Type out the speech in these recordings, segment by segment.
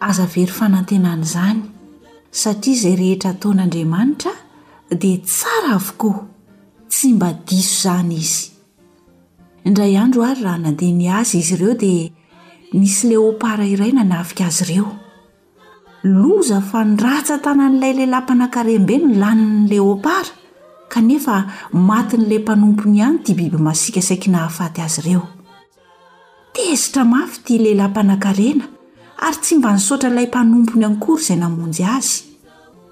Aza very fanantenana izany, satria izay rehetra ataon'Andriamanitra dia tsara avokoa, tsy mba diso izany izy. Indray andro àry raha nandeha nihaza izy ireo dia nisy leopara iray nanafika azy ireo. Loza fa ny ratsan-tanan'ilay lehilahy mpanankarem-be no lanin'ny leopara, kanefa matin'ilay mpanompony ihany ity biby masiaka saiky nahafaty azy ireo. Tezitra mafy ity lehilahy mpanankarena ary tsy mba nisaotra ilay mpanompony ankory izay namonjy azy,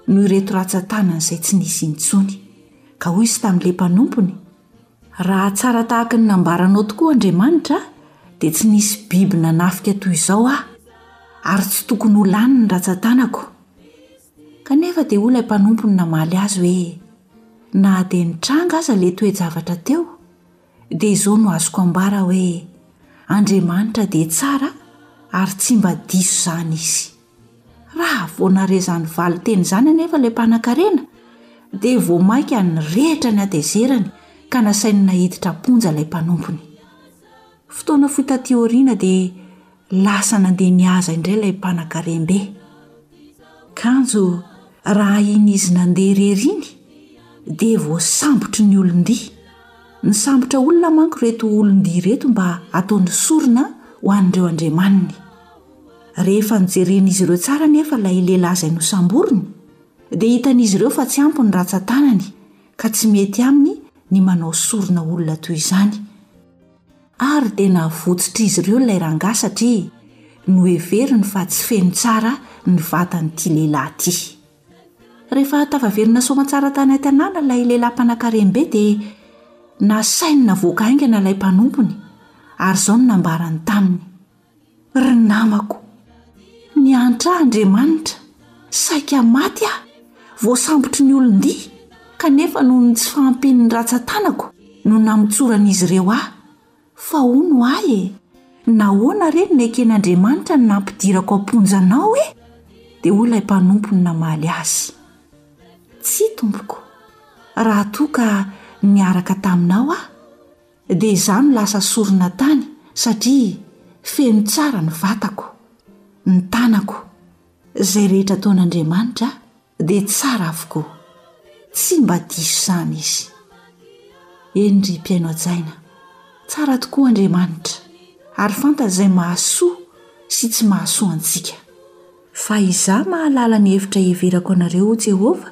noho ireto ratsan-tanany izay tsy nisy intsony. Ka hoy izy tamin'ilay mpanompony, Raha tsara tahaka ny nambaranao tokoa Andriamanitra, dia tsy nisy biby nanafika toy izao aho, ary tsy tokony ho lany ny ratsan-tanako. Kanefa dia hoy ilay mpanompony namaly azy hoe, Na dia nitranga aza ilay toe-javatra teo, dia izao no azoko ambara hoe Andriamanitra dia tsara ary tsy mba diso izany izy. Raha vao nare izany valin-teny izany anefa ilay mpanankarena dia vao mainka nirehitra ny hatezerany ka nasainy naiditra am-ponja ilay mpanompony. Fotoana fohy taty aoriana dia Lasa nandeha nihaza indray ilay mpanakarem-be. Kanjo raha iny izy nandeha irery iny dia voasambotry ny olon-dia. Nisambotra olona manko ireto olon-dia ireto mba hataony sorona ho an'ireo andriamaniny. Rehefa nojeren'izy ireo tsara anefa ilay lehilahy izay nosamboriny dia hitan'izy ireo fa tsy ampy ny ratsan-tanany ka tsy mety aminy ny manao sorona olona toy izany. Ary dia navotsotr'izy ireo ilay rangahy satria noheveriny fa tsy feno tsara ny vatan'ity lehilahy ity. Rehefa tafaverina soamantsara tany an-tanàna ilay lehilahy mpanankarem-be dia nasainy navoaka haingana ilay mpanompony ary izao no nambarany taminy. Ry namako, niantra ahy Andriamanitra, saika maty aho, voasambotry ny olon-dia, kanefa noho ny tsy fahampian'ny ratsan-tanako no namotsoran'izy ireo ahy. Fa hono ho ahy e! Nahoana re no neken'Andriamanitra ny nampidirako am-ponja anao e? Dia hoy ilay mpanompony namaly azy, Tsia, tompoko, raha toa ka niaraka taminao aho, dia izaho no lasa sorona tany satria feno tsara ny vatako, ny tanako, izay rehetra ataon'Andriamanitra dia tsara avokoa, tsy mba diso izany Izy. Eny ry mpihaino hajaina, tsara tokoa Andriamanitra ary fantany izay mahasoa sy tsy mahasoa antsika. Fa izaho mahalala ny hevitra hiheverako anareo, Jehovah,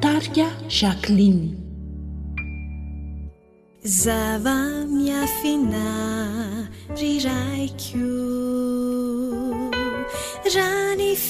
Tarika, Jacqueline. Zava-miafina ry raiko raha ny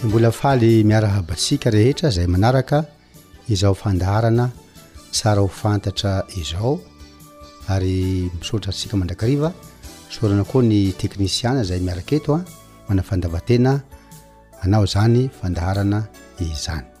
Dia mbola faly miarahaba antsika rehetra izay manaraka izao fandaharana tsara ho fantatra izao ary misaotra antsika mandrakariva sorana koa ny teknisiana izay miaraka eto a ah, manafandavatena anao izany fandaharana izany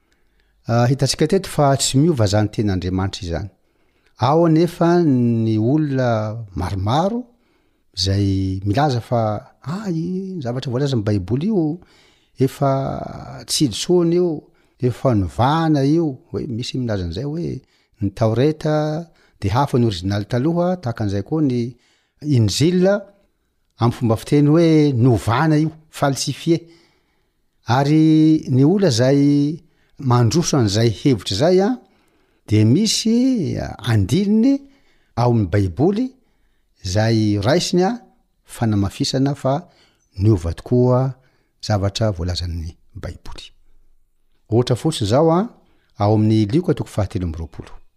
Hitantsika teto fa tsy miova izany teny Andriamanitra izany. Ao anefa ny olona maromaro izay milaza fa ah, ny zavatra voalaza amin'ny Baiboly io efa tsy intsony io, efa novana io, hoe misy milaza an'izay hoe ny Taoreta dia hafa ny originaly taloha, tahaka an'izay koa ny Injila. amin'ny fomba fiteny hoe novana io, falsifié, ary ny olona izay mandroso an'izay hevitra izay an, dia misy andininy ao amin'ny baiboly izay raisiny an, fanamafisana fa niova tokoa zavatra voalazan'ny baiboly. Ohatra fotsiny izao an, ao amin'ny lioka toko fahatelo amby roapolo.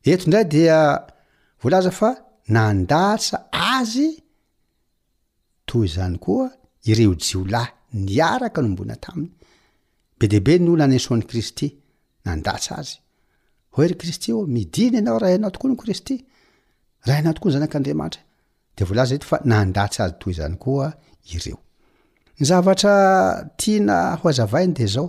Eto indray dia voalaza fa nandatsa azy toy izany koa ireo jiolahy niaraka nomboina taminy. Be dia be ny olona nesoan'i Kristy, nandatsa azy. Hoy ry Kristy ô, midina ianao raha ianao tokoa no Kristy, raha ianao tokoa ny zanak'Andriamanitra. Dia voalaza eto fa nandatsa azy toy izany koa ireo. Ny zavatra tiana hohazavainy dia izao,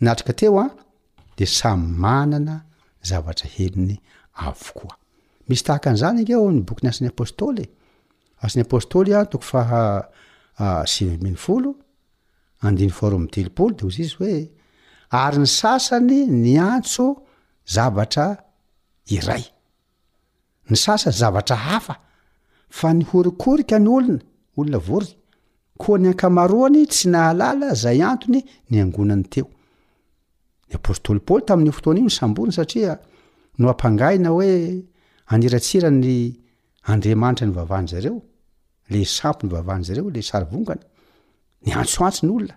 Natrika teo an, dia samy manana ny zavatra henony avokoa. Misy tahaka an'izany ange ao amin'ny bokin'ny Asan'ny Apôstôly e. Asan'ny Apôstôly an, toko faha sivy ambin'ny folo, andininy faharoa amby telopolo, dia hozy izy hoe, ary ny sasany niantso zavatra iray. Ny sasany zavatra hafa fa nihorikorika ny olona, olona vory, koa ny ankamaroany tsy nahalala izay antony niangonany teo. Ny apostoly Paoly tamin'io fotoana io nisamborina satria noampangahina hoe haniratsira ny andriamanitra nivavahan'izy ireo, ilay sampy nivavahan'izy ireo, ilay sarivongana. Niantsoantso ny olona.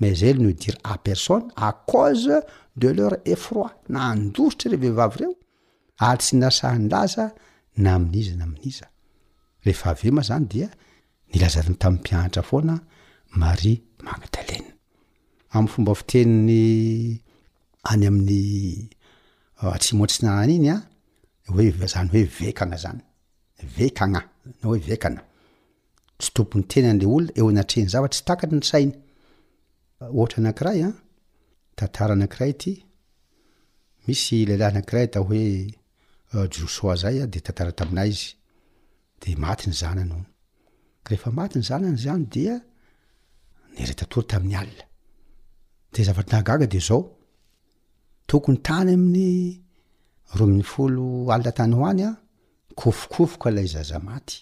mais elle ne dire à personne à cause de leur effroi na andositra ireo vehivavy ireo ary tsy nasahin-daza na amin'iza na amin'iza rehefa avy eo ma zany dia nilazariny tamin'ny mpianatra foana Maria Magdalena amin'ny fomba fiteniny any amin'ny euh, atsimo atsinanana iny a hoe zany hoe vekagna zany vekagna na hoe vekana tsy tobin'ny tenany le olona eo anatrehan'ny zavatra tsy takany ny sainy ohatra anakiray a tantara anakiray ity misy lehilahy anakiray atao hoe euh, josoa zay a de tantara taminay izy de maty ny zanany on rehefa maty ny zanany zany dia neretatory tamin'ny alina de zavatra nahagaga de zao tokony tany amin'ny romin'ny folo alina tany ho any a kofokofoka lay zaza maty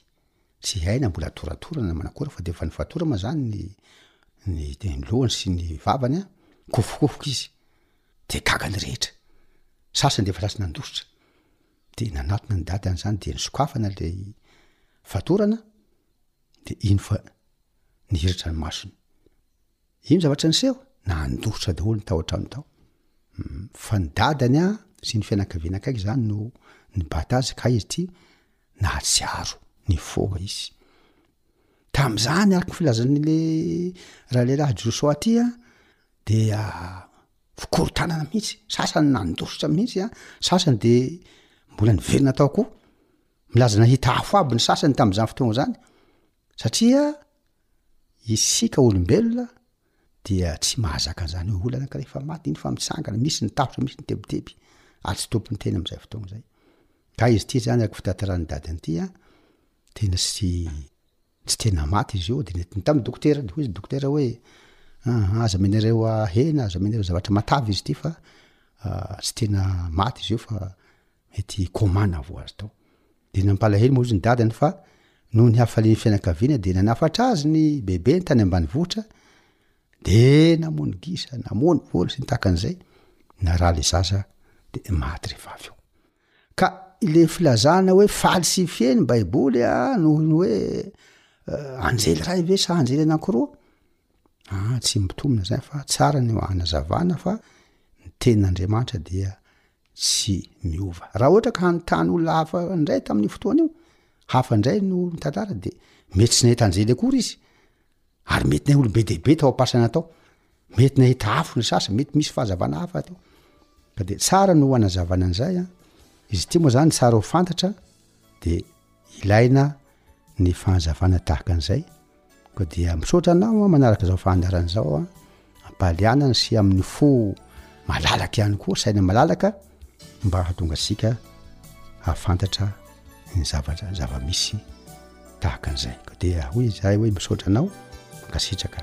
Tsy hay na mbola toratorana na manakory fa de efa nifatorana moa zany ny ny te- ny lohany sy ny vavany an, nikofokofoka izy, de gaga ny rehetra, sasany de efa lasa nandositra, de nanatona ny dadany zany de nisokafana lay fatorana de iny fa nihiratra ny masony. Ino zavatra niseho? Nandositra daholo ny tao an-trano tao. Hmm, fa ny dadany a sy ny fianakaviana akaiky izany no nibata azy ka izy ity nahatsiaro ny foa izy. Tamin'izany araka ny filazan'ile ralehilahy Josoa aty a, dia fikorontanana mihitsy, sasany nandositra mihitsy a, sasany dia mbola niverina tao koa. Milaza nahita afo aby ny sasany tamin'izany fotoana izany, satria Isika olombelona dia tsy mahazaka an'izany hoe olana ka rehefa maty iny fa mitsangana, misy ny tahotra, misy ny tebiteby ary tsy tompony tena am'zay fotoagna zay. Ka izy ty zany araka fitantaran'ny dadany ty an, tena tsy tsy tena maty izy io de nentiny tamin'ny dokotera, de hoy ny dokotera hoe aha, aza amenareo hena, aza amenareo zavatra matavy izy ty fa tsy tena maty izy io fa. ity coma navoazy tao. Dia nampalahelo moa izy ny dadany fa noho ny hafalian'ny fianakaviana dia nanafatra azy ny bebeny tany ambanivohitra dia namono gisa, namono vola sy ny takan'izay, narary le zaza dia maty rehefa avy eo. Ka ilay filazana hoe faly sy fie ny baiboly a, noho ny hoe anjely iray ve sa anjely anankiroa? Ah, tsy mitombina izany fa tsara ny hanazavana fa ny tenin'Andriamanitra dia tsy miova. Raha ohatra ka hanontany olona hafa indray tamin'io fotoana io, hafa indray no nitantara dia mety tsy nahita anjely akory izy, ary mety nahay olo-be dia be tao am-pasana tao, mety nahita afo ny sasany, mety misy fahazavana hafa tao. Ka dia tsara no hanazavana an'izay an! Izy ity moa izany tsara ho fantatra dia Ilaina ny fanazavana tahaka an'izay, koa dia misaotra anao manaraka izao fandaharana izao an, ampahalianana sy amin'ny fo malalaka ihany koa, saina malalaka mba hahatonga antsika hahafantatra ny zavatra zava-misy tahaka an'izay, koa dia hoy izahay hoe misaotra anao, mankasitraka.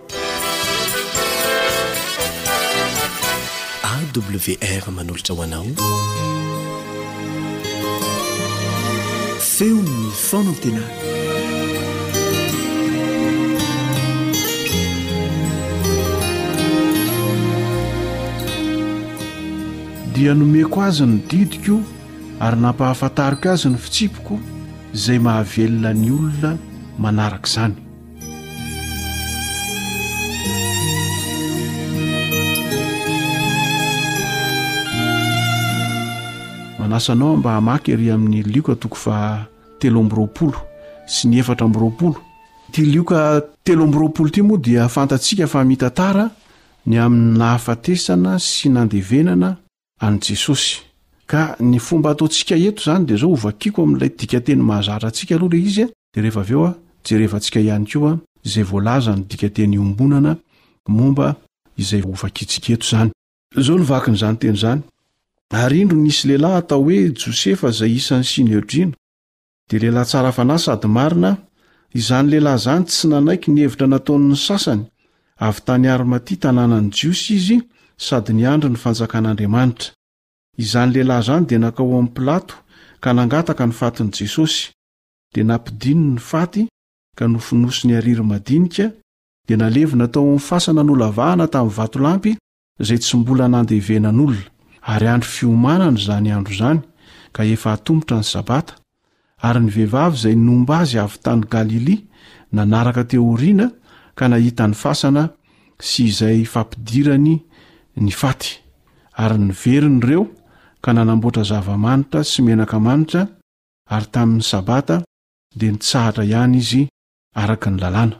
AWR manolotra ho anao feon'ny fanantenana. dia nomeko azy ny didiko ary nampahafantariko azy ny fitsipiko izay mahavelona ny olona manaraka izany Manasa anao mba hamaky ery amin'ny lioka toko faha telo amby roapolo sy ny efatra amby roapolo. Ity lioka telo amby roapolo ity moa dia fantatsika fa mitantara ny amin'ny nahafatesana sy nandevenana an'i Jesosy. Ka ny fomba ataontsika eto izany dia izao, hovakiko amin'ilay dikanteny mahazatra antsika aloha ilay izy, dia rehefa avy eo jerevantsika ihany koa izay voalazan'ny dikanteny iombonana momba izay hovakintsika eto izany. Izao no vakin'izany teny izany, Ary indro nisy lehilahy atao hoe Josefa izay isan'ny Sineodriana, Dia lehilahy tsara fanahy sady marina aho. Izany lehilahy izany tsy nanaiky ny hevitra nataon'ny sasany. Avy tany Armatia, tanànan'ny Jiosy, izy sady niandry ny Fanjakan'Andriamanitra. Izany lehilahy izany dia nankao ao amin'i Pilato ka nangataka ny fatin'i Jesosy. Dia nampidininy ny faty ka nofonosiny ariry madinika, dia nalevina tao amin'ny fasana nolavahana tamin'ny vatolampy izay tsy mbola nandevenan'olona, ary andro fiomanana izany andro izany, ka efa atomotra ny Sabata, ary ny vehivavy izay nomba azy avy tany Galilia nanaraka teo aoriana ka nahita ny fasana sy izay fampidirany ny faty, ary niverina ireo ka nanamboatra zava-manitra sy menaka manitra, ary tamin'ny Sabata dia nitsahatra ihany izy araka ny lalàna.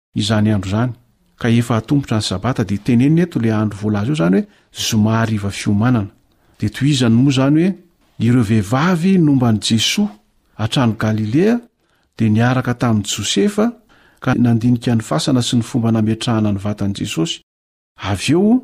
izany andro izany, ka efa atombotra ny sabata dia tenenina eto ilay andro voalaza eo izany hoe zoma hariva fiomanana. Dia tohizany moa izany hoe ireo vehivavy nomban'i Jesoa hatrany Galilea dia niaraka tamin'i Josefa ka nandinika ny fasana sy ny fomba nametrahana ny vatan'i Jesosy. Avy eo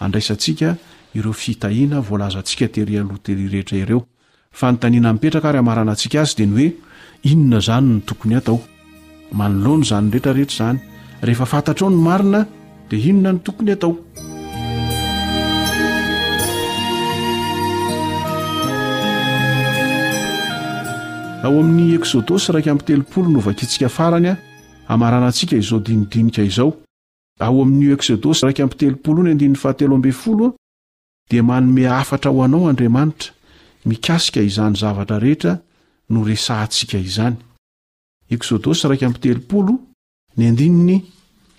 Andraisantsika ireo fitahiana voalazantsika tery aloha tery rehetra ireo. Fanontaniana mipetraka ary hamaranantsika azy dia ny hoe, Inona izany no tokony hatao? Manoloana izany rehetra rehetra izany, rehefa fantatrao ny marina, dia inona no tokony hatao? Ao amin'ny Eksodosy iraika amby telopolo no vakintsika farany, hamaranantsika izao dinidinika izao. Ao amin'io Eksodosy iraika amby telopolo io ny andininy fahatelo ambin'ny folo dia manome hafatra ho anao Andriamanitra mikasika izany zavatra rehetra noresahantsika izany. Eksodosy iraika amby telopolo ny andininy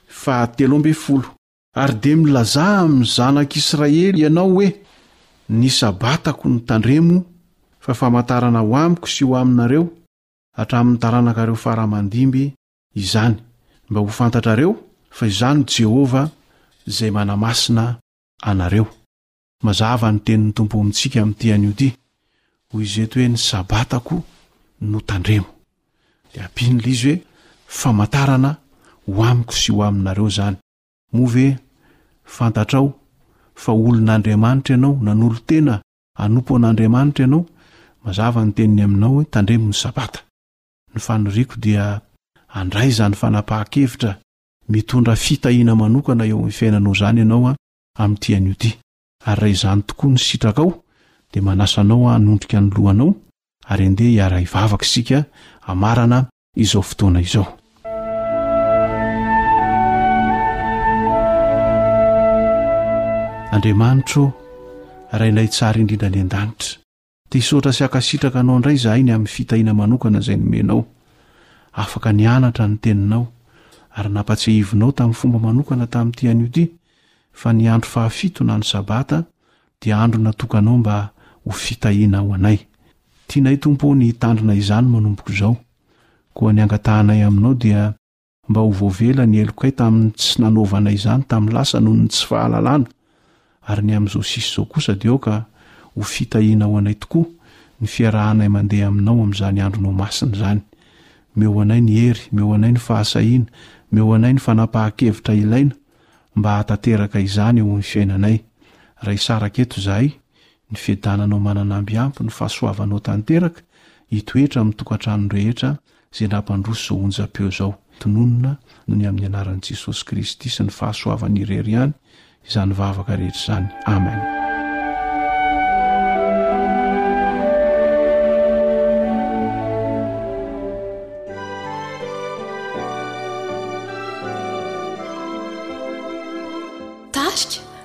fahatelo ambin'ny folo. Ary dia milazà amin'ny zanak'Israely ianao hoe, Ny Sabatako no tandremo fa famantarana ho amiko sy ho aminareo hatramin'ny taranakareo fara aman-dimby izany, mba ho fantatrareo fa izaho no Jehovah izay manamasina anareo. Mazava ny tenin'ny Tompo amintsika amin'ity anio ity, Hoy Izy eto hoe, Ny Sabatako no tandremo. Dia ampiany ilay izy hoe, Famantarana ho amiko sy ho aminareo izany. Moa ve fantatrao fa olon'Andriamanitra ianao, nanolo-tena hanompo an'Andriamanitra ianao? Mazava ny teniny aminao hoe, Tandremo ny Sabata. Ny faniriako dia handray izany fanapahan-kevitra mitondra fitahiana manokana eo amin'ny fiainanao izany ianao amin'ity anio ity. Ary raha izany tokoa ny sitrakao dia manasa anao aho hanondrika ny lohanao ary andeha hiara-hivavaka isika hamarana izao fotoana izao. Andriamanitro ô, Rainay tsara indrindra any an-danitra, Te hisaotra sy hankasitraka anao indray izahay ny amin'ny fitahiana manokana izay nomenao. Afaka nianatra ny Teninao, ary nampatsiahivinao tamin'ny fomba manokana tamin'ity anio ity fa ny andro fahafito na ny Sabata dia andro natokanao mba ho fitahiana ho anay. Tianay, Tompo ô, ny hitandrina izany manomboka izao. Koa ny angatahanay Aminao dia. mba ho voavela ny helokay tamin' ny tsy nanaovana izany tamin' ny lasa noho ny tsy fahalalana, ary ny amin' izao sisa izao kosa dia aoka ho fitahiana ho anay tokoa ny fiarahanay mandeha Aminao amin' izany andronao masina izany. Meo anay ny hery, meo anay ny fahasahiana, meo anay ny fanapahan-kevitra ilaina mba hahatanteraka izany eo amin' ny fiainanay. Raha hisaraka eto izahay, ny fiadananao mananamby ampy ny fahasoavanao tanteraka hitoetra amin' ny tokantranon rehetra Izay nampandroso izao onjam-peo izao, tononina noho ny amin'ny anaran'i Jesosy Kristy sy ny fahasoavany irery ihany izany vavaka rehetra izany. Amen.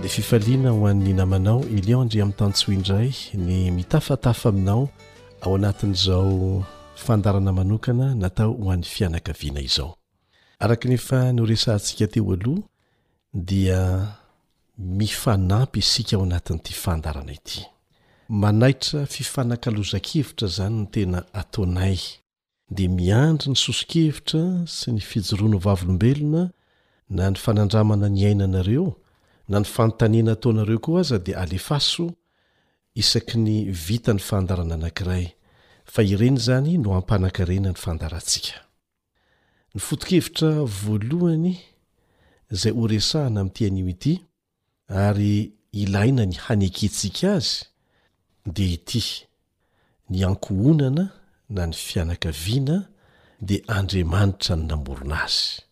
Ny fifaliana ho an'ny namanao Elion Andriamitansoa indray ny mitafatafa aminao ao anatin'izao fandarana manokana natao ho an'ny fianakaviana izao. Araka ny efa noresahantsika teo aloha dia mifanampy isika ao anatin'ity fandarana ity. Manaitra fifanakalozan-kevitra izany ny tena ataonay. dia miandry ny soso-kevitra sy ny fijoroana ho vavolombelona na ny fanandramana ny ainanareo na ny fanontaniana ataonareo koa aza dia alefaso isaky ny vita ny fandarana anankiray fa ireny izany no hampanan-karena ny fandarantsika. Ny foto-kevitra voalohany izay horesahana amin'ity anio ity ary ilaina ny hanekentsika azy dia ity, Ny ankohonana na ny fianakaviana dia Andriamanitra no namorona azy.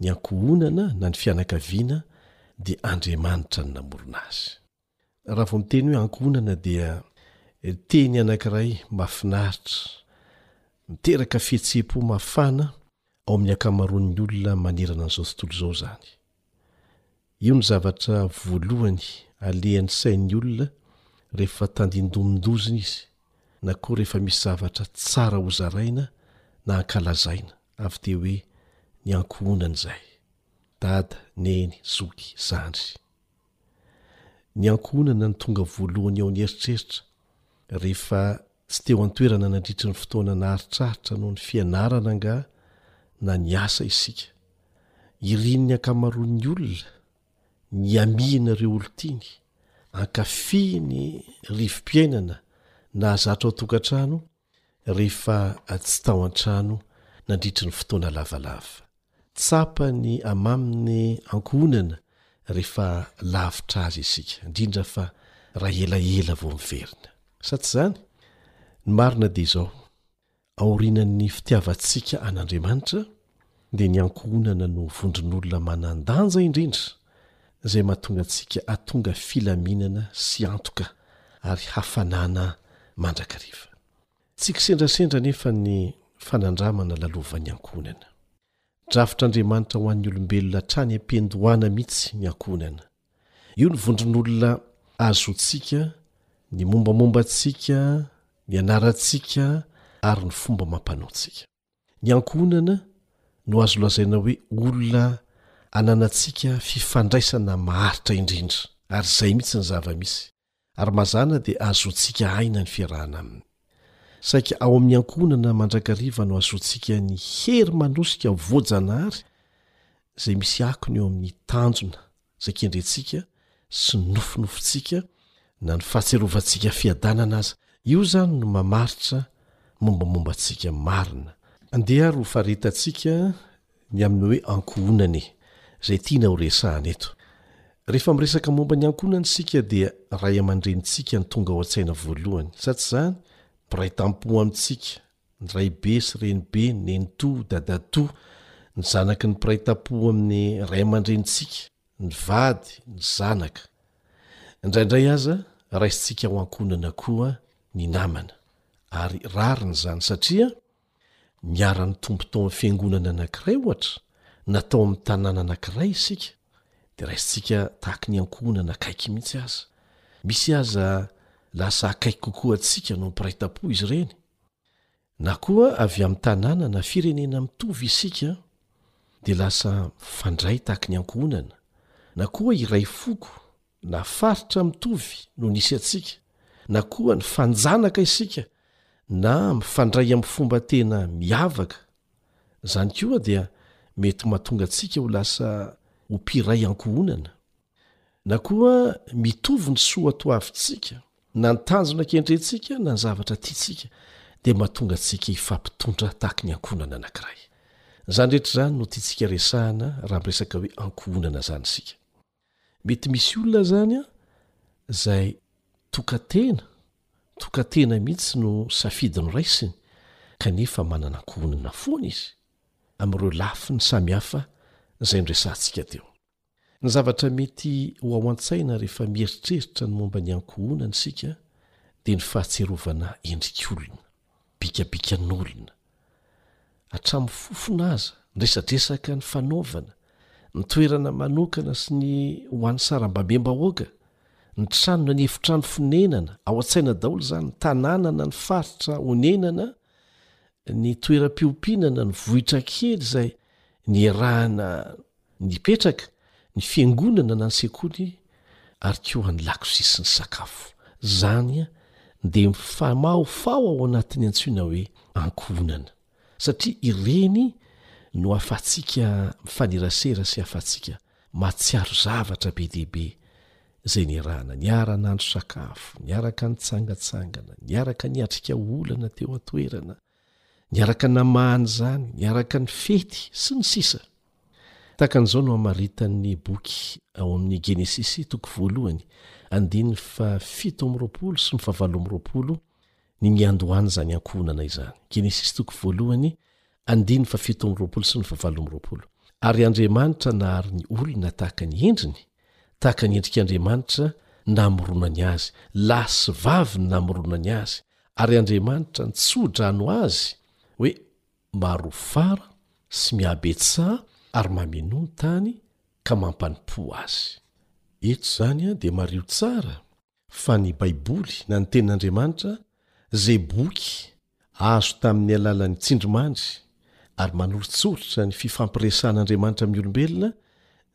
Ny ankohonana na ny fianakaviana dia Andriamanitra no namorona azy. Raha vao miteny hoe ankohonana dia teny anankiray mahafinaritra, miteraka fihetseham-po mafana ao amin'ny ankamaroan'ny olona manerana an'izao tontolo izao izany. Io no zavatra voalohany alehan'ny sain'ny olona rehefa tandindomin-dozina izy na koa rehefa misy zavatra tsara hozaraina na hankalazaina avy dia hoe ny ankohonana izay, dada, neny, zoky, zandry. Ny ankohonana no tonga voalohany ao an'eritreritra rehefa Tsy teo an-toerana nandritry ny fotoana naharitraritra noho ny fianarana angaha na ny asa isika. Irin'ny ankamaroan'ny olona ny hamihina ireo olon-tiany, ankafy ny rivo-piainana nahazatra ao an-tokantrano rehefa tsy tao an-trano nandritry ny fotoana lavalava. Tsapa ny hamamin'ny ankohonana rehefa lavitra azy isika, indrindra fa raha elaela vao miverina. Sa tsy izany? Ny marina dia izao, aorianan'ny fitiavantsika an'Andriamanitra, dia ny ankohonana no vondron'olona manan-danja indrindra, izay mahatonga antsika hahatonga filaminana sy antoka ary hafanana mandrakariva. Tsy kisendrasendra anefa ny fanandramana lalovan'ny ankohonana. Drafitr'Andriamanitra ho an'ny olombelona hatrany am-piandohana mihitsy ny ankohonana. Io ny vondron'olona azontsika, ny mombamomba antsika, ny anarantsika ary ny fomba amam-panaontsika. Ny ankohonana no azo lazaina hoe olona ananantsika fifandraisana maharitra indrindra, ary izay mihitsy ny zava-misy, ary mazàna dia azontsika aina ny fiarahana aminy. Saika ao amin'ny ankohonana mandrakariva no azontsika ny hery manosika voajanahary izay misy akony eo amin'ny tanjona izay kendrentsika sy ny nofinofintsika na ny fahatsiarovantsika fiadanana aza, io izany no mamaritra mombamomba antsika marina. Andeha ary ho faritantsika ny amin'ny hoe ankohonana e, izay tiana ho resahana eto. Rehefa miresaka momba ny ankohonana isika dia ray aman-drenintsika no tonga ao an-tsaina voalohany, sa tsy izany? Mpiray tampo amintsika, ny raibe sy renibe, ny nenitoa, dadatoa, ny zanaky ny mpiray tampo amin'ny ray aman-drenintsika, ny vady, ny zanaka. Indraindray aza, raisintsika ho ankohonana koa ny namana. Ary rariny izany, satria niara-nitombo tao amin'ny fiangonana anankiray, ohatra, na tao amin'ny tanàna anankiray isika. dia raisintsika tahaky ny ankohonana akaiky mihitsy aza. Misy aza lasa akaiky kokoa antsika noho ny mpiray tam-po izy ireny. Na koa avy amin'ny tanàna na firenena mitovy isika, dia lasa mifandray tahaky ny ankohonana, na koa iray foko na faritra mitovy no nisy antsika, na koa nifanjanaka isika, na mifandray amin'ny fomba tena miavaka Izany koa dia mety ho mahatonga antsika ho lasa ho mpiray ankohonana, na koa mitovy ny soatoavintsika, na ny tanjona kendrentsika, na ny zavatra tiantsika, dia mahatonga antsika hifampitondra tahaka ny ankohonana anankiray. Izany rehetra izany no tiantsika resahana raha miresaka hoe ankohonana izany isika. Mety misy olona zany an zay tokatena, tokatena mihitsy no safidy noraisiny kanefa manana ankohonina foana izy amin'ireo lafiny samihafa zay noresahantsika teo. Ny zavatra mety ho ao an-tsaina rehefa mieritreritra ny momba ny ankohonana isika dia ny fahatsiarovana endrik'olona. bikabikan'olona. Hatramin'ny fofona aza, ny resadresaka nifanaovana, ny toerana manokana sy ny ho an'ny sarambabem-bahoaka, ny trano na ny efitrano fonenana, ao an-tsaina daholo izany, ny tanàna na ny faritra onenana, ny toeram-piompiana na ny vohitra kely izay niarahana Nipetraka ny fiangonana na ny sekoly ary koa any lakozia sy ny sakafo. Zany dia mifamahofaho ao anatin'ny antsoina hoe ankohonana satria ireny no hafatsika mifanerasera sy hafatsika mahatsiaro zavatra be dia be izay niarahana niara nandro sakafo, niaraka nitsangatsangana, niaraka niatrika olana teo an-toerana, niaraka namahana izany, niaraka nifety, sy ny sisa. Tahaka an'izao no amaritan'ny boky ao amin'ny Genesisy toko voalohany andininy fahafito amby roapolo sy ny fahavalo amby roapolo ny niandohan'izany ankohonana izany. Genesisy toko voalohany andininy fahafito amby roapolo sy ny fahavalo amby roapolo. Ary Andriamanitra nahary ny olona tahaka ny endriny, tahaka ny endrik'Andriamanitra namoronany azy, lahy sy vavy ny namoronany azy, ary Andriamanitra nitsoa-drano azy, hoe marofara sy mihabetsaha ary mamenoa ny tany ka mampanompo azy. Eto izany dia mariho tsara fa ny Baiboly na ny Tenin'Andriamanitra izay boky azo tamin'ny alalan'ny tsindrimandry ary manoritsoritra ny fifampiresahan'Andriamanitra amin'ny olombelona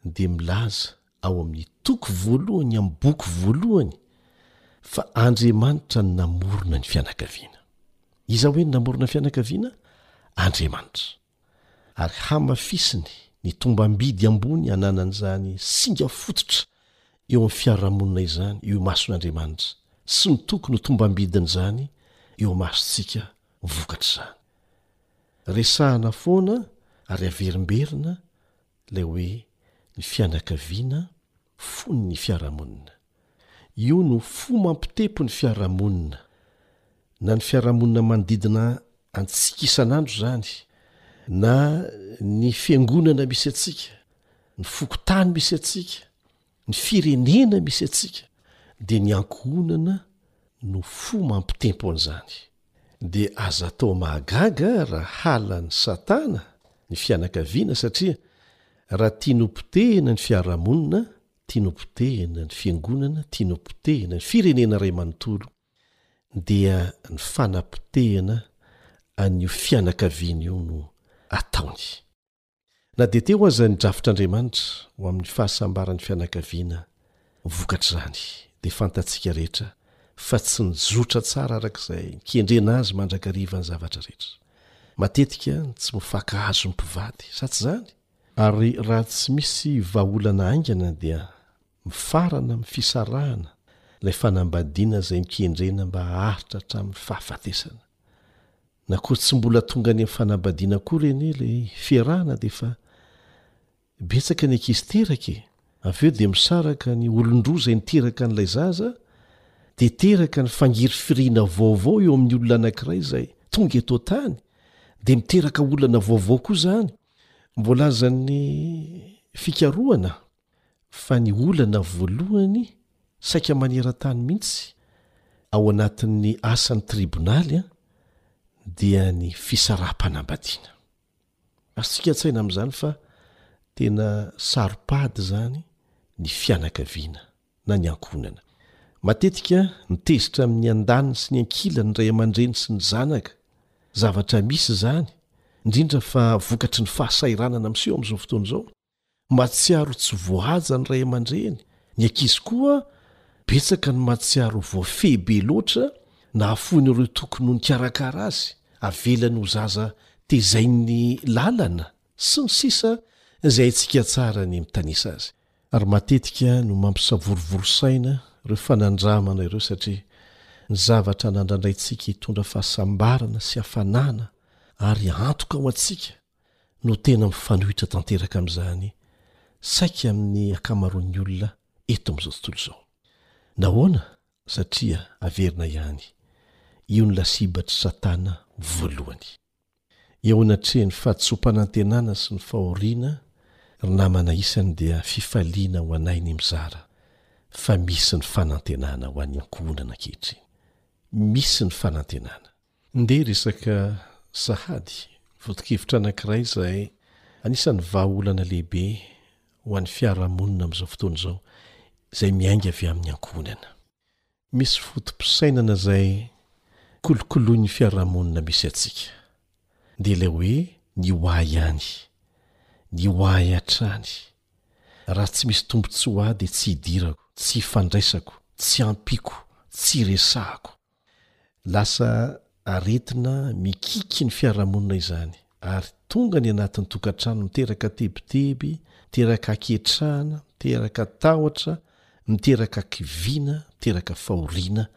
dia milaza ao amin'ny toko voalohany amin'ny boky voalohany fa Andriamanitra no namorona ny fianakaviana. Iza hoe no namorona ny fianakaviana? Andriamanitra. Ary hamafisiny ny tombam-bidy ambony ananan'izany singa fototra eo amin'ny fiarahamonina izany eo imason'Andriamanitra sy ny tokony ho tombam-bidin'izany eo imasontsika vokatr'izany. Resahana foana ary averimberina Ilay hoe ny fianakaviana fony ny fiarahamonina. Io no fo mampitempo ny fiarahamonina. Na ny fiarahamonina manodidina antsika isan'andro izany, na ny fiangonana misy antsika, ny fokontany misy antsika, Ny firenena misy antsika dia ny ankohonana no fo mampitempo an'izany. Dia aza atao mahagaga raha halan'i Satana ny fianakaviana satria raha tiany hopotehina ny fiarahamonina, tiany hopotehina ny fiangonana, tiany hopotehina ny firenena iray manontolo dia ny fanapotehana an'io fianakaviana io no ataony. Na dia teo aza ny drafitr'Andriamanitra ho amin'ny fahasambaran'ny fianakaviana vokatr'izany, dia fantatsika rehetra fa tsy nizotra tsara araka izay nikendrena azy mandrakariva ny zavatra rehetra. Matetika tsy mifankahazo ny mpivady, sa tsy izany? Ary raha tsy misy vahaolana haingana dia mifarana amin'ny fisarahana ilay fanambadiana izay nikendrena mba haharitra hatramin'ny fahafatesana. Na koa tsy mbola tonga any amin'ny fanambadiana koa re anie ilay fiarahana dia efa betsaka ny ankizy teraka e! Avy eo dia misaraka ny olon-droa izay niteraka an'ilay zaza dia teraka ny fangirifiriana vaovao eo amin'ny olona anankiray izay tonga eto an-tany dia miteraka olana vaovao koa izany, mbola azan'ny fikarohana. fa ny olana voalohany saika maneran-tany mihitsy ao anatin'ny asan'ny tribonaly dia ny fisaraham-panambadiana. Asintsika an-tsaina amin'izany fa tena saro-pady izany ny fianakaviana na ny ankohonana. Matetika ny tezitra amin'ny andaniny sy ny ankilan'ny ray aman-dreny sy ny zanaka, zavatra misy izany, indrindra fa vokatry ny fahasahiranana miseho amin'izao fotoana izao, Mahatsiaro tsy voahaja ny ray aman-dreny. Ny ankizy koa, betsaka ny mahatsiaro ho voafehy be loatra, nahafoin'ireo tokony ho nikarakara azy, avelany ho zaza tezain'ny lalana, sy ny sisa izay haintsika tsara ny mitanisa azy. Ary matetika no mampisavorovoro saina ireo fanandramana ireo satria ny zavatra nandrandraintsika hitondra fahasambarana sy hafanana ary antoka ho antsika, no tena mifanohitra tanteraka amin'izany saika amin'ny ankamaroan'ny olona eto amin'izao tontolo izao. Nahoana? Satria averina ihany, io no lasibatr'i Satana voalohany. Eo anatrehan'ny fahadisoam-panantenana sy ny fahoriana, ry namana isany dia fifaliana ho anay ny mizara fa misy ny fanantenana ho an'ny ankohonana ankehitriny. Misy ny fanantenana. Ndeha resaka sahady foto-kevitra anankiray izay anisan'ny vahaolana lehibe ho an'ny fiarahamonina amin'izao fotoana izao, izay miainga avy amin'ny ankohonana. Misy foto-pisainana izay kolokoloin'ny fiarahamonina misy antsika, dia ilay hoe ny ho ahy ihany, ny ho ahy hatrany, raha tsy misy tombontsoa ho ahy dia tsy idirako, tsy ifandraisako, tsy ampiako, tsy iresahako. Lasa aretina mikiky ny fiarahamonina izany ary tonga any anatin'ny tokantrano miteraka tebiteby, miteraka haketrahana, miteraka tahotra, miteraka hakiviana, miteraka fahoriana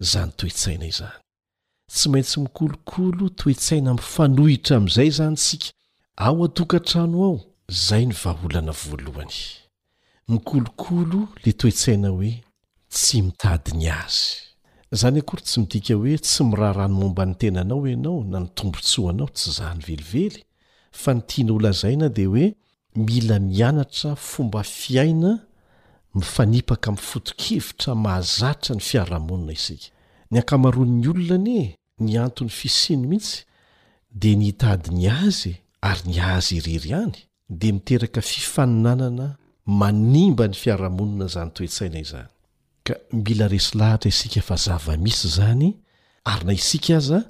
izany toe-tsaina izany. Tsy maintsy mikolokolo toe-tsaina mifanohitra amin'izay izany isika ao an-tokantrano ao, izay ny vahaolana voalohany. Mikolokolo le toe-tsaina hoe tsy mitady ny azy. Zany akory tsy midika hoe tsy miraharaha ny momba ny tenanao ianao na ny tombotsoanao, tsy zany velively, fa ny tiana ho lazaina dia hoe mila mianatra fomba fiaina mifanipaka amin'ny foto-kevitra mahazatra ny fiarahamonina isika. Ny ankamaroan'ny olona anie ny antony fisiany mihitsy dia ny hitady ny azy ary ny azy irery ihany dia miteraka fifaninanana manimba ny fiarahamonina izany toe-tsaina izany ka mila resy lahatra isika fa zava-misy izany ary na isika aza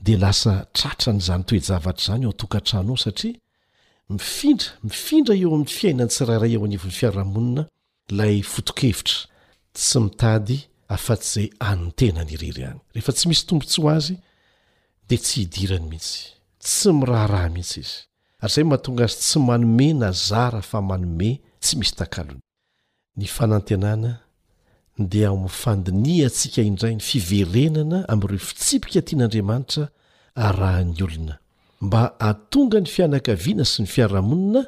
dia lasa tratran'izany toe-javatra izany ao an-tokantrano ao satria mifindra mifindra eo amin'ny fiainan'ny tsirairay eo anivon'ny fiarahamonina Ilay foto-kevitra tsy mitady afa-tsy izay an'ny tenany irery ihany. Rehefa tsy misy tombontsoa ho azy, dia tsy idirany mihitsy. Tsy miraharaha mihitsy izy. Ary izay no mahatonga azy tsy manome na zara fa manome tsy misy takalony. Ny fanantenana dia ao amin'ny fandinihantsika indray ny fiverenana amin'ireo fitsipika tian'Andriamanitra arahan'ny olona, mba hahatonga ny fianakaviana sy ny fiarahamonina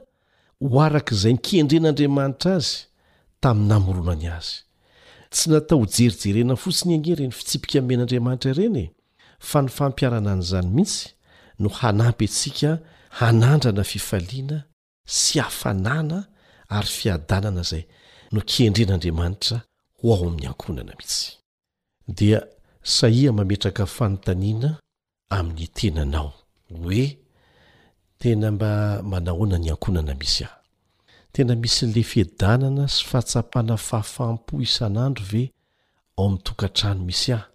ho araka izay nkendren'Andriamanitra azy tamin'ny namoronany azy. Tsy natao hojerijerena fotsiny ange ireny fitsipika omen'Andriamanitra ireny e, fa ny fampiharana an'izany mihitsy no hanampy antsika hanandrana fifaliana sy hafanana ary fiadanana izay nokendren'Andriamanitra ho ao amin'ny ankohonana mihitsy. dia sahia mametraka fanontaniana amin'ny tenanao hoe, Tena mba manahoana ny ankohonana misy ahy? Tena misy an'ilay fiadanana sy fahatsapana fahafaham-po isan'andro ve ao amin'ny tokantrano misy ahy,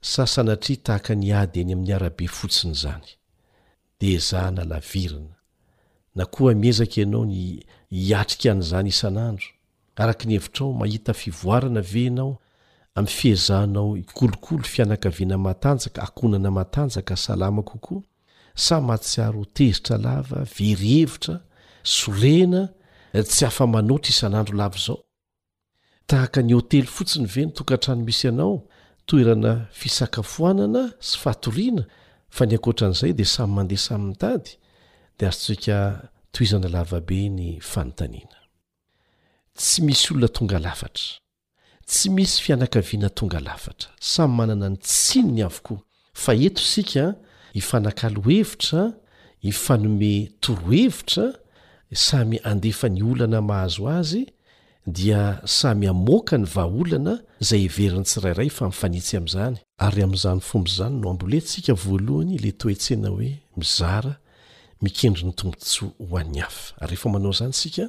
sa sanatria tahaka ny ady eny amin'ny arabe fotsiny izany? dia ezahana lavirina, na koa miezaka ianao ny hiatrika an'izany isan'andro? Araka ny hevitrao, mahita fivoarana ve ianao amin'ny fiezahanao hikolokolo fianakaviana matanjaka, ankohonana matanjaka, salama kokoa, sa mahatsiaro ho tezitra lava, very hevitra, sorena, tsy afa-manoatra isan'andro lava izao? Tahaka ny hotely fotsiny ve ny tokantrano misy anao, toerana fisakafoanana sy fatoriana fa ny ankoatran'izay dia samy mandeha samy mitady? dia azontsika tohizana lavabe ny fanontaniana. Tsy misy olona tonga lafatra. Tsy misy fianakaviana tonga lafatra. Samy manana ny tsininy avokoa. Fa eto isika hifanakalo hevitra, hifanome torohevitra, samy handefa ny olana mahazo azy, dia samy hamoaka ny vahaolana izay heverin'ny tsirairay fa mifanitsy amin'izany. Ary amin'izany fomba izany no hambolentsika voalohany ilay toe-tsaina hoe mizara, mikendry ny tombontsoa ho an'ny hafa. Ary rehefa manao izany isika,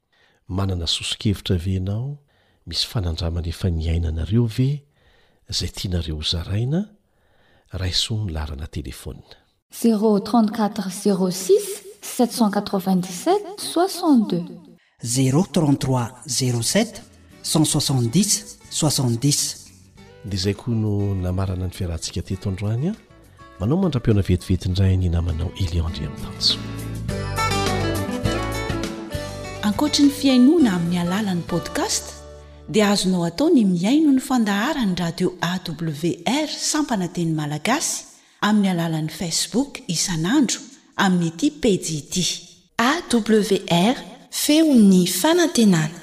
Manana soso-kevitra ve ianao misy fanandramana efa niainanareo ve izay tianareo ho zaraina? Raiso ny laharana telefaonina. Zéro trente quatre zéro six sept cent quatre vingt dix sept soixante deux. Zéro trente trois zéro sept cent soixante dix soixante dix. Dia izay koa no namarana ny fiarahantsika teto androany an! Manao mandra-pihaona vetivety indray ny namanao Elion Andriamitanjo. Ankoatry ny fihainoana amin'ny alalan'ny podcast dia azonao atao ny mihaino ny fandaharan'ny radio AWR sampana teny malagasy amin'ny alalan'ny Facebook isan'andro amin'ity pejy ity. AWR, Feon'ny fanantenana.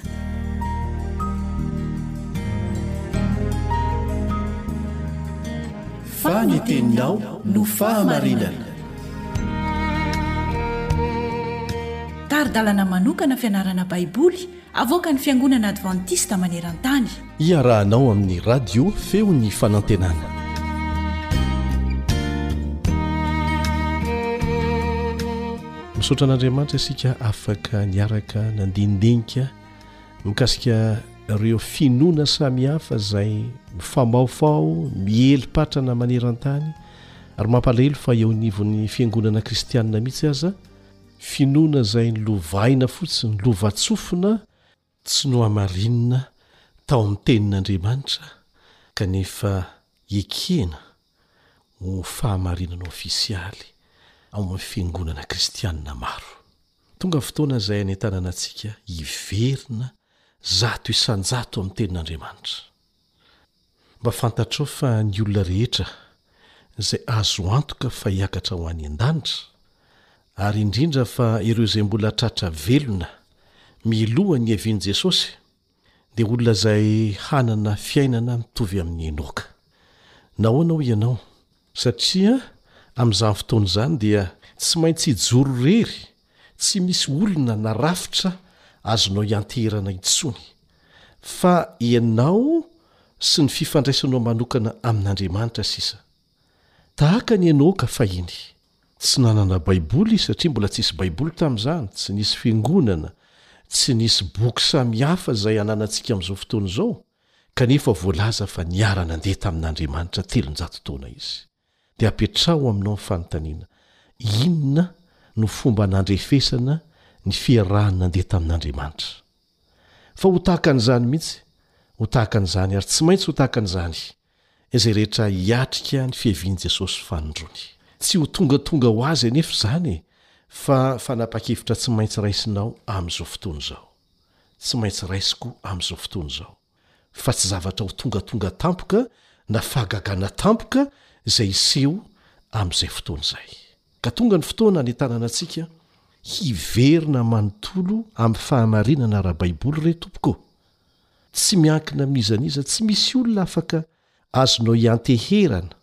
Fa ny teninao no fahamarinana. Tari-dalana manokana fianarana Baiboly Avoakan'ny Fiangonana Advantista maneran-tany. Iarahanao amin'ny Radio Feon'ny Fanantenana. Misaotra an'Andriamanitra isika afaka niaraka nandindinika mikasika ireo finoana samihafa izay mifamaofao, miely patrana maneran-tany ary mampalahelo fa eo anivon'ny fiangonana kristianina mihitsy aza Finoana izay nolovaina fotsiny, lovantsofina tsy nohamarinina tao amin'ny Tenin'Andriamanitra kanefa ekena ho fahamarinana ofisialy ao amin'ny fiangonana kristianina maro. Tonga fotoana izay hanentanana antsika hiverina zato isan-jato amin'ny Tenin'Andriamanitra. Mba fantatrao fa ny olona rehetra izay azo antoka fa hiakatra ho any an-danitra, ary indrindra fa ireo izay mbola tratra velona miloha ny hiavian'i Jesosy, dia olona izay hanana fiainana mitovy amin'i Enoka. Nahoana hoy ianao? Satria amin'izany fotoana izany dia tsy maintsy hijoro irery Tsy misy olona na rafitra azonao ianteherana intsony, fa ianao sy ny fifandraisanao manokana amin'Andriamanitra sisa. Tahaka an'i Enoka fahiny. Tsy nanana Baiboly izy satria mbola tsy nisy Baiboly tamin'izany, tsy nisy fiangonana, tsy nisy boky samihafa izay ananantsika amin'izao fotoana izao, kanefa voalaza fa niara-nandeha tamin'Andriamanitra telonjato taona izy. Dia apetraho aminao ny fanontaniana, Inona no fomba nandrefesana ny fiarahany nandeha tamin'Andriamanitra? Fa ho tahaka an'izany mihitsy, ho tahaka an'izany, ary tsy maintsy ho tahaka an'izany, izay rehetra hiatrika ny fiavian'i Jesosy fanindroany. Tsy ho tongatonga ho azy anefa izany e, fa fanapan-kevitra tsy maintsy raisinao amin'izao fotoana izao. Tsy maintsy raisiko amin'izao fotoana izao. fa tsy zavatra ho tongatonga tampoka na fahagagana tampoka izay hiseho amin'izay fotoana izay. Ka tonga ny fotoana hanentanana antsika hiverina manontolo amin'ny fahamarinana ara-baiboly re tompoko ô! Tsy miankina amin'iza n'iza, tsy misy olona afaka azonao ianteherana,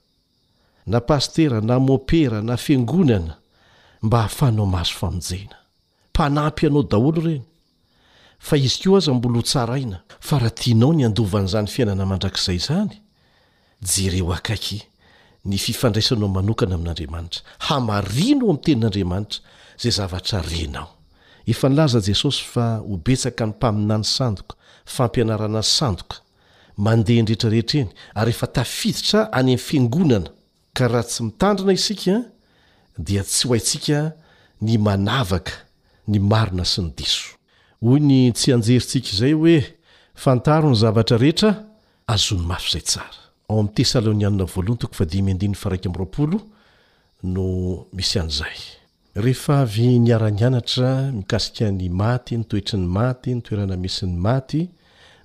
na pasitera, na mopera, na fiangonana, mba hahafahanao mahazo famonjena. Mpanampy anao daholo ireny, fa izy koa aza mbola hotsaraina. Fa raha tianao ny handova an'izany fiainana mandrakizay izany, jereo akaiky ny fifandraisanao manokana amin'Andriamanitra. Hamarino ao amin'ny Tenin'Andriamanitra izay zavatra renao. Efa nilaza Jesosy fa ho betsaka ny mpaminany sandoka, fampianarana sandoka, mandeha eny rehetra rehetra eny, ary efa tafiditra any amin'ny Fiangonana. Ka raha tsy mitandrina isika dia tsy ho haintsika ny manavaka ny marina sy ny diso. Hoy ny tsianjerintsika izay hoe, Fantaro ny zavatra rehetra, azony mafy izay tsara. Ao amin'ny Tesalonianina voalohany toko fahadimy andininy faharaika amby roapolo no misy an'izay. Rehefa avy niara-nianatra mikasika ny maty, ny toetry ny maty, ny toerana misy ny maty,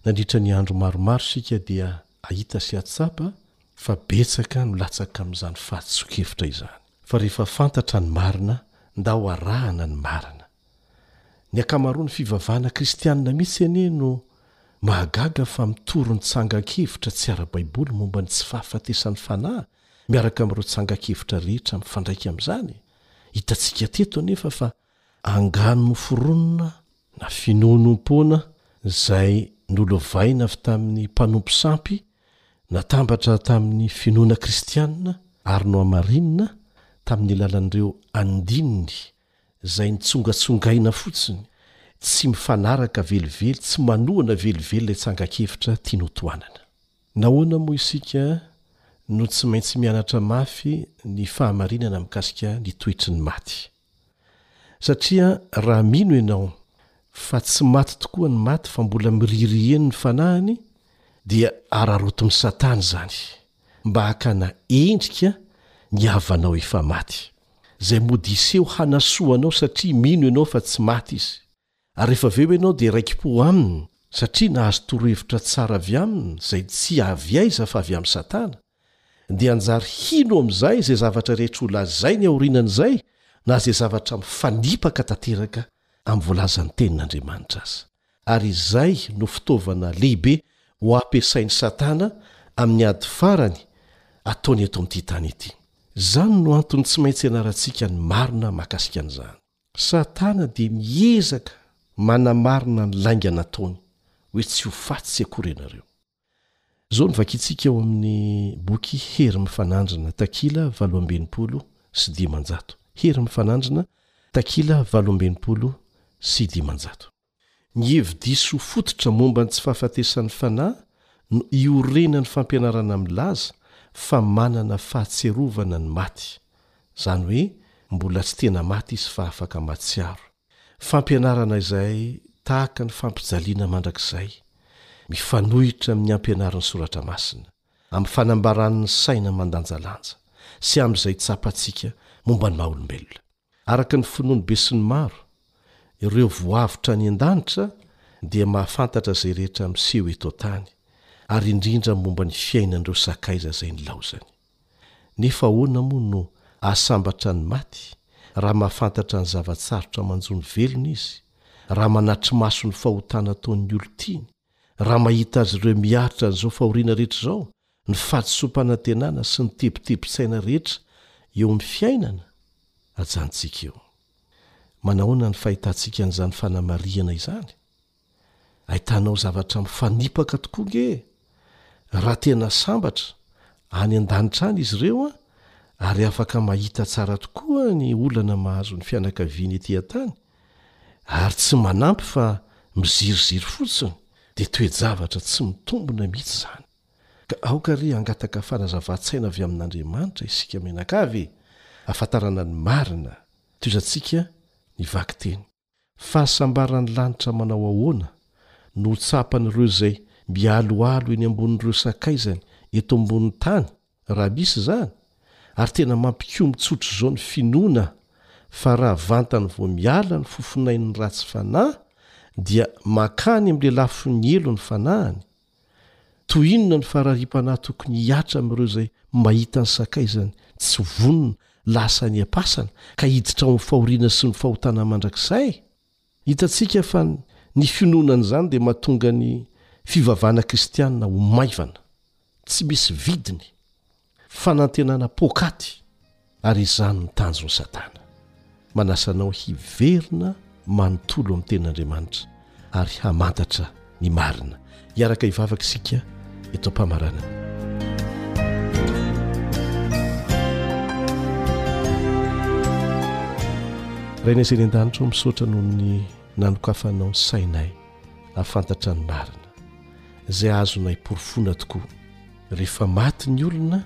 nandritra ny andro maromaro isika dia Hahita sy hahatsapa fa betsaka no latsaka amin'izany fahatsoan-kevitra izany. Fa rehefa fantatra ny marina, ndao arahana ny marina. Ny ankamaroan'ny fivavahana kristianina mihitsy anie no mahagaga fa mitory ny tsangan-kevitra tsy ara-baiboly momba ny tsy fahafatesan'ny fanahy miaraka amin'ireo tsangan-kevitra rehetra mifandraika amin'izany. Hitantsika teto anefa fa Angano noforonina na finoanompoana izay nolovaina avy tamin'ny mpanompo sampy natambatra tamin'ny finoana kristiana ary nohamarinina tamin'ny alalan'ireo andininy izay nitsongatsongaina fotsiny, tsy mifanaraka velively, tsy manohana velively ilay tsangan-kevitra tiany hotohanana. Nahoana moa isika no tsy maintsy mianatra mafy ny fahamarinana mikasika ny toetry ny maty? Satria raha mino ianao fa tsy maty tokoa ny maty fa mbola miririeny ny fanahiny dia ararotin'i Satana izany mba hakana endrika ny havanao efa maty, izay mody hiseho hanasoa anao satria mino ianao fa tsy maty izy. Ary rehefa avy eo ianao dia raiki-po aminy satria nahazo torohevitra tsara avy aminy izay tsy avy aiza fa avy amin'i Satana, dia hanjary hino amin'izay izay zavatra rehetra ho lazainy aorianan'izay na izay zavatra mifanipaka tanteraka amin'ny voalazan'ny Tenin'Andriamanitra aza. Ary izay no fitaovana lehibe ho ampiasain'i Satana amin'ny ady farany ataony eto amin'ity tany ity. Izany no antony tsy maintsy ianarantsika ny marina mahakasika an'izany. Satana dia miezaka manamarina ny lainga nataony hoe tsy ho faty akory ianareo. Izao no vakintsika ao amin'ny boky Hery Mifanandrina, takila valo amby enimpolo sy dimanjato, Hery Mifanandrina, takila valo amby enimpolo sy dimanjato. Ny hevi-diso ho fototra momba ny tsy fahafatesan'ny fanahy no iorenan'ny fampianarana milaza fa manana fahatsiarovana ny maty, izany hoe mbola tsy tena maty izy fa afaka mahatsiaro. Fampianarana izay tahaka ny fampijaliana mandrakizay, mifanohitra amin'ny ampianarin'ny Soratra Masina, amin'ny fanambaran'ny saina mandanjalanja, sy amin'izay tsapantsika momba ny maha-olombelona. Araka ny finoan'ny besinimaro, ireo voavotra any an-danitra dia mahafantatra izay rehetra miseho eto an-tany, ary indrindra momba ny fiainan'ireo sakaiza izay nilaozany. Nefa ahoana moa no hahasambatra ny maty raha mahafantatra ny zava-tsarotra manjo ny velona izy, raha manatri-maso ny fahotana ataon'ny olon-tiany, raha mahita azy ireo miaritra an'izao fahoriana rehetra izao ny fahadisoam-panantenana sy ny tebitebin-tsaina rehetra eo amin'ny fiainana ajantsika eo. Manahoana ny fahitantsika an'izany fanamarihana izany? Ahitanao zavatra mifanipaka tokoa ange e! Raha tena sambatra, any an-danitra any izy ireo ary afaka mahita tsara tokoa ny olana mahazo ny fianakaviany etỳ an-tany, ary tsy manampy fa miziriziry fotsiny, dia toe-javatra tsy mitombina mihitsy izany. Ka aoka re hangataka fanazavan-tsaina avy amin'Andriamanitra isika mianakavy e! Ahafantarana ny marina. Tohizantsika ny vakiteny. Fahasambaran'ny lanitra manao ahoana no ho tsapan'ireo izay mialoalo eny ambonin'ireo sakaizany eto ambonin'ny tany? Raha misy izany, ary tena mampikomy tsy ohatr'izao ny finoana fa raha vantany vao miala ny fofonain'ny ratsy fanahy dia mankany amin'ilay lafin'ny helo ny fanahiny, toy inona ny farariam-panahy tokony hihatra amin'ireo izay mahita ny sakaizany tsy vonona lasa any am-pasana ka hiditra ao amin'ny fahoriana sy ny fahotana mandrakizay? Hitantsika fa ny finoana an'izany dia mahatonga ny fivavahana kristiana ho maivana, tsy misy vidiny, fanantenana poakaty, ary izany no tanjon'i Satana. Manasa anao hiverina manontolo amin'ny Tenin'Andriamanitra ary hamantatra ny marina hiaraka hivavaka isika eto am-pamaranana rainay izay ny an-danitra ao misaotra noho ny nanokafanao ny sainay hahafantatra ny marina izay azonay porofona tokoa rehefa maty ny olona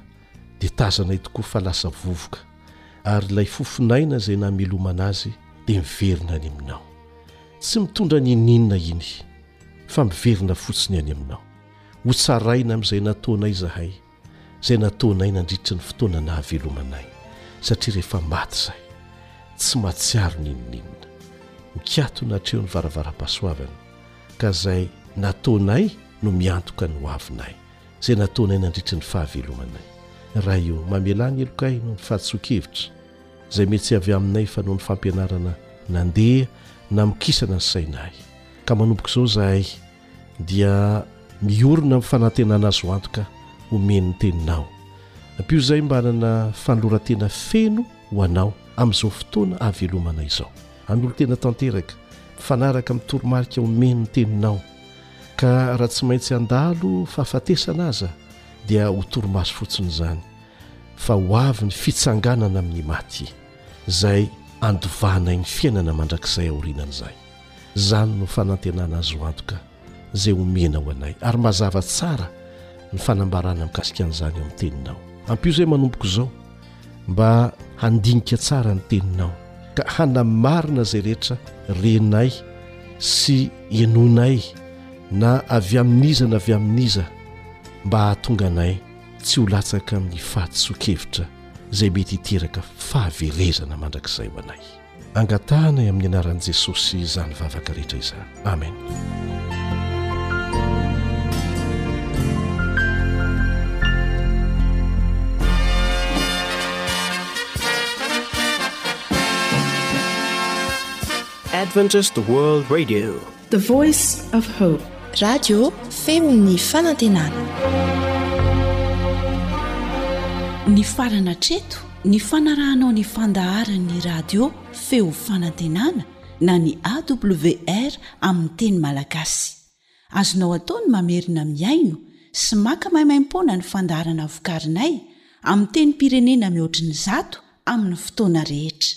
dia tazanay tokoa fa lasa vovoka ary ilay fofonaina izay namelomana azy dia miverina any aminao Tsy mitondra n'inon'inona iny, fa miverina fotsiny any Aminao. Hotsaraina amin'izay nataonay izahay, izay nataonay nandritry ny fotoana nahavelomanay, satria rehefa maty izay, tsy mahatsiaro n'inon'inona. Mikatona hatreo ny varavaram-pahasoavana, ka izay nataonay no miantoka ny hoavinay, izay nataonay nandritry ny fahavelomanay. Ray ô, mamelà ny helokay noho ny fahadisoan-kevitra. izay mety tsy avy aminay fa noho ny fampianarana nandeha namokisana ny sainay. Ka manomboka izao izahay dia miorina amin'ny fanantenana azo antoka omen'ny Teninao. Ampio izahay mba hanana fanoloran-tena feno ho Anao amin'izao fotoana hahavelomana izao. Hanolo-tena tanteraka, mifanaraka amin'ny toromarika omen'ny Teninao. Ka raha tsy maintsy handalo fahafatesana aza dia ho torimaso fotsiny izany. fa ho avy ny fitsanganana amin'ny maty, izay andovana ny fiainana mandrakizay aorianan'izay. Izany no fanantenana azo antoka izay omena ho anay, ary mazava tsara ny fanambarana mikasika an'izany ao amin'ny Teninao. Ampio izay manomboka izao mba handinika tsara ny Teninao, ka hanamarina izay rehetra renay sy henoinay, na avy amin'iza na avy amin'iza, mba hahatonga anay tsy ho latsaka amin'ny fahadisoan-kevitra izay mety hiteraka fahaverezana mandrakizay ho anay. Angatahanay amin'ny anaran'i Jesosy izany vavaka rehetra izany. Amena. The voice of hope. Radio feon'ny fanantenana. Nifarana hatreto ny fanarahanao ny fandaharan'ny radio feo fanantenana na ny AWR amin'ny teny malagasy. Azonao atao ny mamerina mihaino sy maka maimaimpoana ny fandaharana vokarinay amin'ny tenim-pirenena mihoatry ny zato amin'ny fotoana rehetra.